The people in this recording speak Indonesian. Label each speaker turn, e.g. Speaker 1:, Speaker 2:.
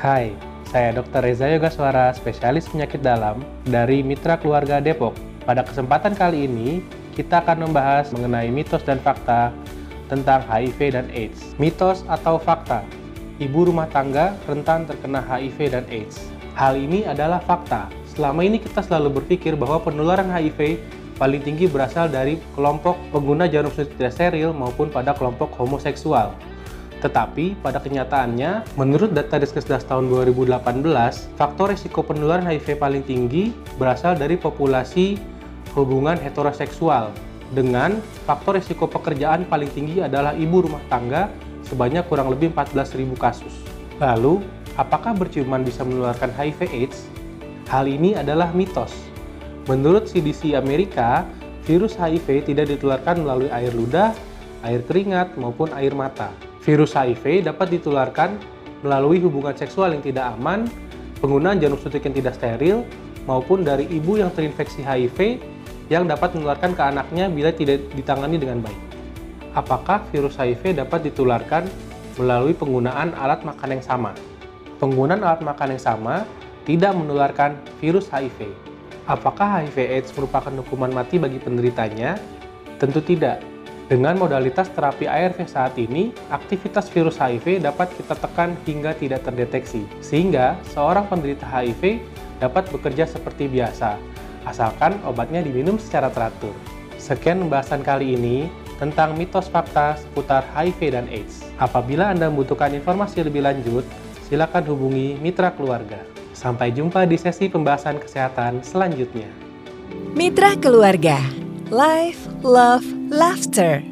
Speaker 1: Hai, saya Dr. Reza Yogaswara, spesialis penyakit dalam dari Mitra Keluarga Depok. Pada kesempatan kali ini, kita akan membahas mengenai mitos dan fakta tentang HIV dan AIDS. Mitos atau fakta, ibu rumah tangga rentan terkena HIV dan AIDS. Hal ini adalah fakta. Selama ini kita selalu berpikir bahwa penularan HIV paling tinggi berasal dari kelompok pengguna jarum suntik tidak steril maupun pada kelompok homoseksual. Tetapi pada kenyataannya, menurut data Diskesdas tahun 2018, faktor risiko penularan HIV paling tinggi berasal dari populasi hubungan heteroseksual dengan faktor risiko pekerjaan paling tinggi adalah ibu rumah tangga sebanyak kurang lebih 14.000 kasus. Lalu, apakah berciuman bisa menularkan HIV AIDS? Hal ini adalah mitos Menurut CDC Amerika, virus HIV tidak ditularkan melalui air ludah, air keringat, maupun air mata. Virus HIV dapat ditularkan melalui hubungan seksual yang tidak aman, penggunaan jarum suntik yang tidak steril, maupun dari ibu yang terinfeksi HIV yang dapat menularkan ke anaknya bila tidak ditangani dengan baik. Apakah virus HIV dapat ditularkan melalui penggunaan alat makan yang sama? Penggunaan alat makan yang sama tidak menularkan virus HIV. Apakah HIV AIDS merupakan hukuman mati bagi penderitanya? Tentu tidak. Dengan modalitas terapi ARV saat ini, aktivitas virus HIV dapat kita tekan hingga tidak terdeteksi, sehingga seorang penderita HIV dapat bekerja seperti biasa, asalkan obatnya diminum secara teratur. Sekian pembahasan kali ini tentang mitos fakta seputar HIV dan AIDS. Apabila Anda membutuhkan informasi lebih lanjut, silakan hubungi mitra keluarga. Sampai jumpa di sesi pembahasan kesehatan selanjutnya.
Speaker 2: Mitra Keluarga Life, Love, Laughter